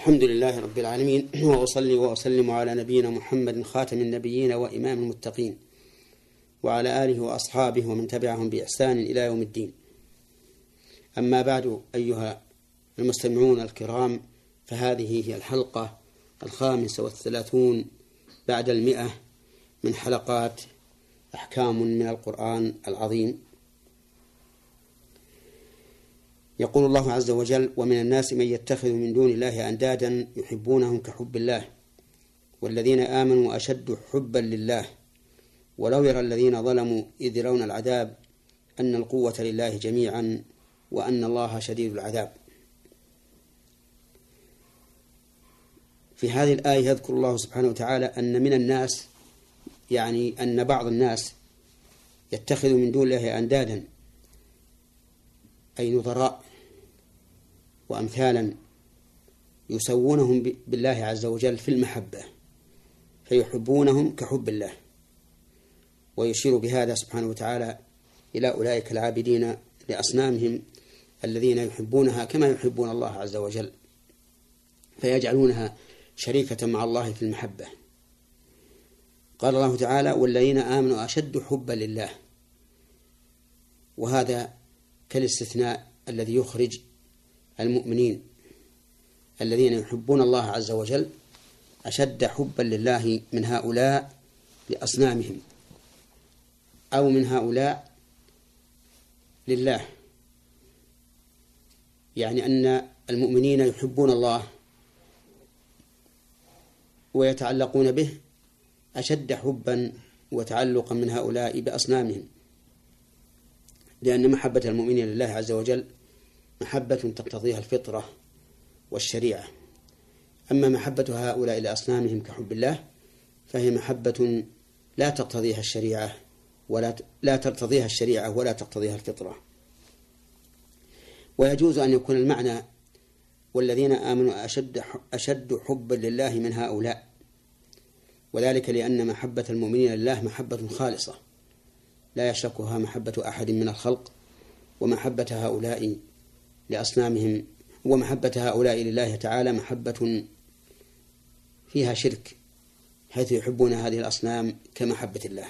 الحمد لله رب العالمين وأصلي وأسلم على نبينا محمد خاتم النبيين وإمام المتقين وعلى آله وأصحابه ومن تبعهم بإحسان إلى يوم الدين. أما بعد أيها المستمعون الكرام فهذه هي الحلقة الخامسة والثلاثون بعد المئة من حلقات أحكام من القرآن العظيم. يقول الله عز وجل ومن الناس من يتخذ من دون الله أندادا يحبونهم كحب الله والذين آمنوا أشد حبا لله ولو يرى الذين ظلموا إذ يرون العذاب أن القوة لله جميعا وأن الله شديد العذاب. في هذه الآية يذكر الله سبحانه وتعالى أن من الناس يعني أن بعض الناس يتخذ من دون الله أندادا أي نظراء. وأمثالا يسوونهم بالله عز وجل في المحبة فيحبونهم كحب الله. ويشير بهذا سبحانه وتعالى إلى أولئك العابدين لأصنامهم الذين يحبونها كما يحبون الله عز وجل فيجعلونها شريكة مع الله في المحبة. قال الله تعالى والذين آمنوا أشد حبا لله. وهذا كالاستثناء الذي يخرج المؤمنين الذين يحبون الله عز وجل أشد حبا لله من هؤلاء لأصنامهم أو من هؤلاء لله. يعني أن المؤمنين يحبون الله ويتعلقون به أشد حبا وتعلقا من هؤلاء بأصنامهم لأن محبة المؤمنين لله عز وجل محبة تقتضيها الفطرة والشريعة. أما محبة هؤلاء لأصنامهم كحب الله فهي محبة لا تقتضيها الشريعة ولا لا تقتضيها الشريعة ولا تقتضيها الفطرة. ويجوز أن يكون المعنى والذين آمنوا أشد أشد حبا لله من هؤلاء. وذلك لأن محبة المؤمنين لله محبة خالصة. لا يشركها محبة أحد من الخلق ومحبة هؤلاء لأصنامهم ومحبة هؤلاء لله تعالى محبة فيها شرك حيث يحبون هذه الأصنام كمحبة الله.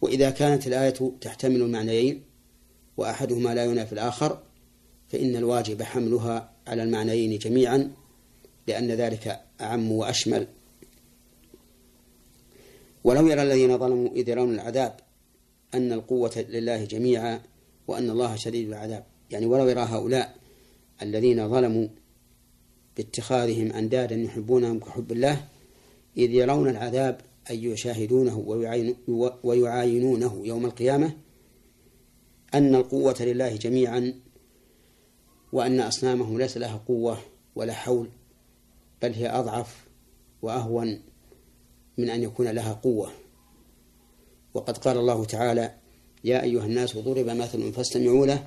وإذا كانت الآية تحتمل المعنيين وأحدهما لا ينافي الآخر فإن الواجب حملها على المعنيين جميعا لأن ذلك أعم وأشمل. ولو يرى الذين ظلموا إذ يرون العذاب أن القوة لله جميعا وأن الله شديد العذاب. يعني ولو يرى هؤلاء الذين ظلموا باتخاذهم أندادا يحبونهم كحب الله إذ يرون العذاب أي يشاهدونه ويعاينونه يوم القيامة أن القوة لله جميعا وأن أصنامهم ليس لها قوة ولا حول بل هي أضعف وأهون من أن يكون لها قوة. وقد قال الله تعالى يا أيها الناس ضرب مثل فاستمعوا له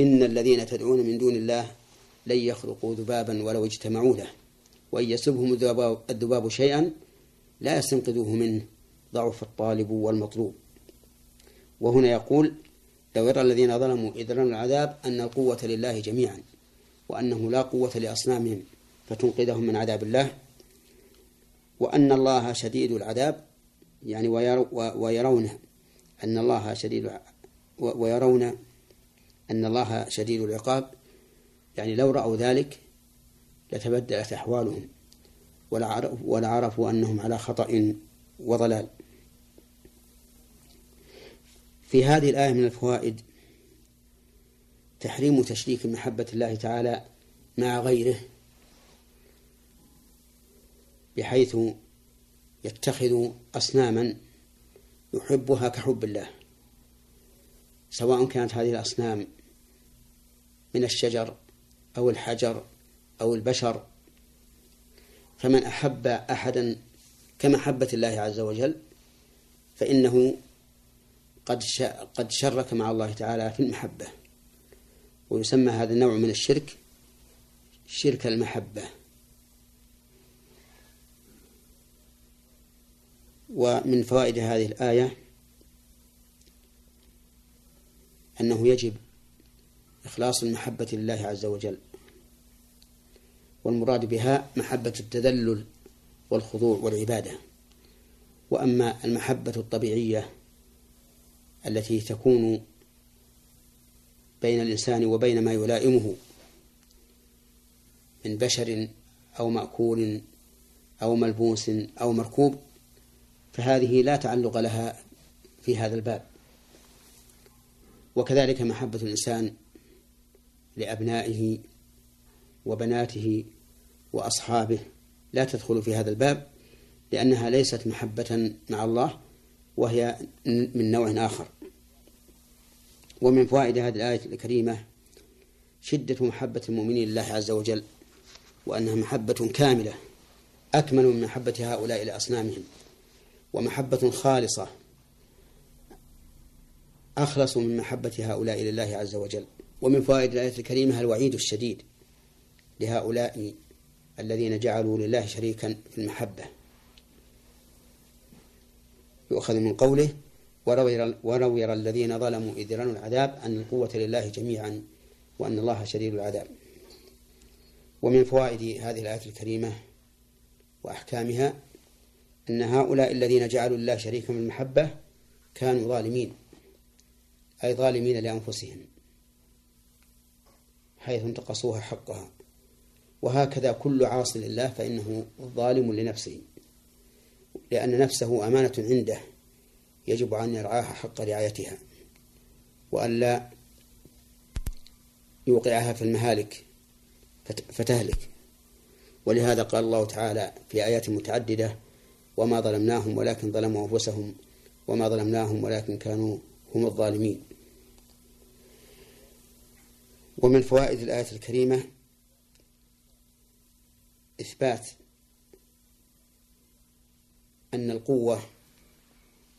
إن الذين تدعون من دون الله لن يخلقوا ذبابا ولو اجتمعوا له وإن يسبهم الذباب شيئا لا يستنقذوه منه ضعف الطالب والمطلوب. وهنا يقول لو يرى الذين ظلموا إذ العذاب أن القوة لله جميعا وأنه لا قوة لأصنامهم فتنقذهم من عذاب الله وأن الله شديد العذاب يعني ويرون أن الله شديد ويرون أن الله شديد العقاب يعني لو رأوا ذلك لتبدلت أحوالهم ولعرفوا أنهم على خطأ وضلال. في هذه الآية من الفوائد تحريم تشريك محبة الله تعالى مع غيره بحيث يتخذ أصناما يحبها كحب الله. سواء كانت هذه الأصنام من الشجر أو الحجر أو البشر. فمن أحب أحدا كمحبة الله عز وجل فإنه قد قد شرك مع الله تعالى في المحبة ويسمى هذا النوع من الشرك شرك المحبة. ومن فوائد هذه الآية أنه يجب إخلاص المحبة لله عز وجل والمراد بها محبة التذلل والخضوع والعبادة. وأما المحبة الطبيعية التي تكون بين الإنسان وبين ما يلائمه من بشر أو مأكول أو ملبوس أو مركوب فهذه لا تعلق لها في هذا الباب. وكذلك محبة الإنسان لأبنائه وبناته وأصحابه لا تدخل في هذا الباب لأنها ليست محبة مع الله وهي من نوع آخر. ومن فوائد هذه الآية الكريمة شدة محبة المؤمنين لله عز وجل وأنها محبة كاملة أكمل من محبة هؤلاء لأصنامهم ومحبة خالصة أخلص من محبة هؤلاء لله عز وجل. ومن فوائد الآية الكريمة الوعيد الشديد لهؤلاء الذين جعلوا لله شريكا في المحبة. يؤخذ من قوله ولو يرى الذين ظلموا إذ رنوا العذاب أن القوة لله جميعا وأن الله شديد العذاب. ومن فوائد هذه الآية الكريمة وأحكامها أن هؤلاء الذين جعلوا الله شريكا في المحبة كانوا ظالمين. أي ظالمين لأنفسهم حيث انتقصوها حقها. وهكذا كل عاص لله فإنه ظالم لنفسه لأن نفسه أمانة عنده يجب أن يرعاها حق رعايتها وألا يوقعها في المهالك فتهلك. ولهذا قال الله تعالى في آيات متعددة وما ظلمناهم ولكن ظلموا أنفسهم وما ظلمناهم ولكن كانوا هم الظالمين ومن فوائد الآية الكريمة إثبات أن القوة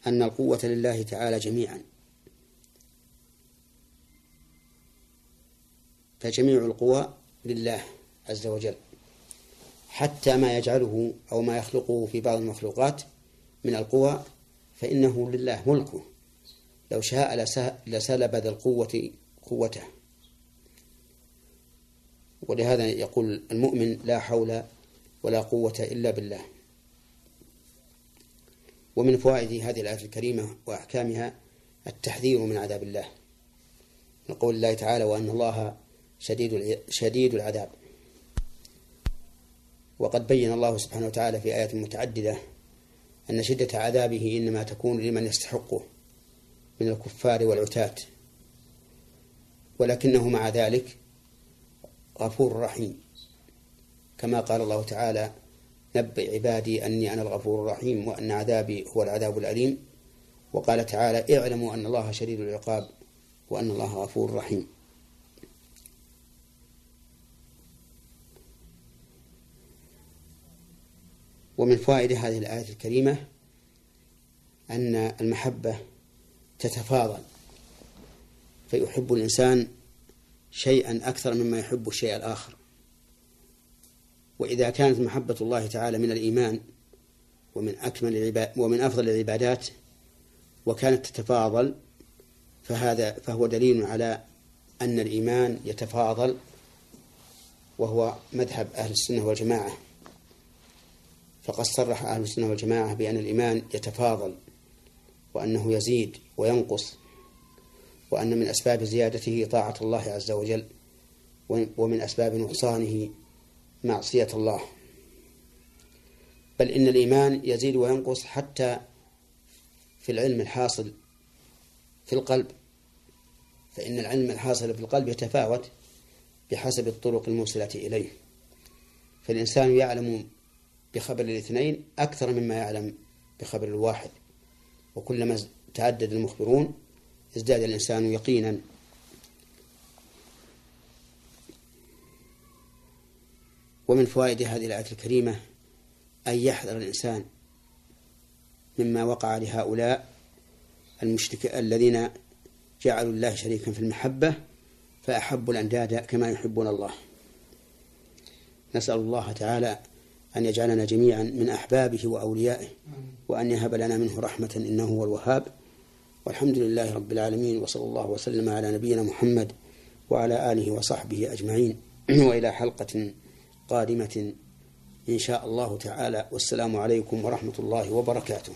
أن القوة لله تعالى جميعا. فجميع القوى لله عز وجل. حتى ما يجعله أو ما يخلقه في بعض المخلوقات من القوى فإنه لله ملكه. لو شاء لسلب ذا القوة قوته. ولهذا يقول المؤمن لا حول ولا قوة إلا بالله. ومن فوائد هذه الآية الكريمة وأحكامها التحذير من عذاب الله. من قول الله تعالى وأن الله شديد شديد العذاب وقد بين الله سبحانه وتعالى في آيات متعددة أن شدة عذابه إنما تكون لمن يستحقه من الكفار والعتاة. ولكنه مع ذلك غفور رحيم كما قال الله تعالى نبئ عبادي أني أنا الغفور الرحيم وأن عذابي هو العذاب الأليم. وقال تعالى اعلموا أن الله شديد العقاب وأن الله غفور رحيم. ومن فوائد هذه الآية الكريمة أن المحبة تتفاضل. فيحب الإنسان شيئا أكثر مما يحب الشيء الآخر. وإذا كانت محبة الله تعالى من الإيمان ومن أكمل العباد ومن أفضل العبادات وكانت تتفاضل فهذا فهو دليل على أن الإيمان يتفاضل وهو مذهب أهل السنة والجماعة. فقد صرح أهل السنة والجماعة بأن الإيمان يتفاضل وأنه يزيد وينقص وأن من أسباب زيادته طاعة الله عز وجل ومن أسباب نقصانه معصية الله. بل إن الإيمان يزيد وينقص حتى في العلم الحاصل في القلب. فإن العلم الحاصل في القلب يتفاوت بحسب الطرق الموصلة إليه. فالإنسان يعلم بخبر الاثنين أكثر مما يعلم بخبر الواحد. وكلما تعدد المخبرون ازداد الإنسان يقينا. ومن فوائد هذه الآية الكريمة أن يحذر الإنسان مما وقع لهؤلاء المشرك الذين جعلوا الله شريكا في المحبة فأحبوا الأنداد كما يحبون الله. نسأل الله تعالى أن يجعلنا جميعا من أحبابه وأوليائه وأن يهب لنا منه رحمة إنه هو الوهاب. والحمد لله رب العالمين وصلى الله وسلم على نبينا محمد وعلى آله وصحبه أجمعين. وإلى حلقة قادمة إن شاء الله تعالى. والسلام عليكم ورحمة الله وبركاته.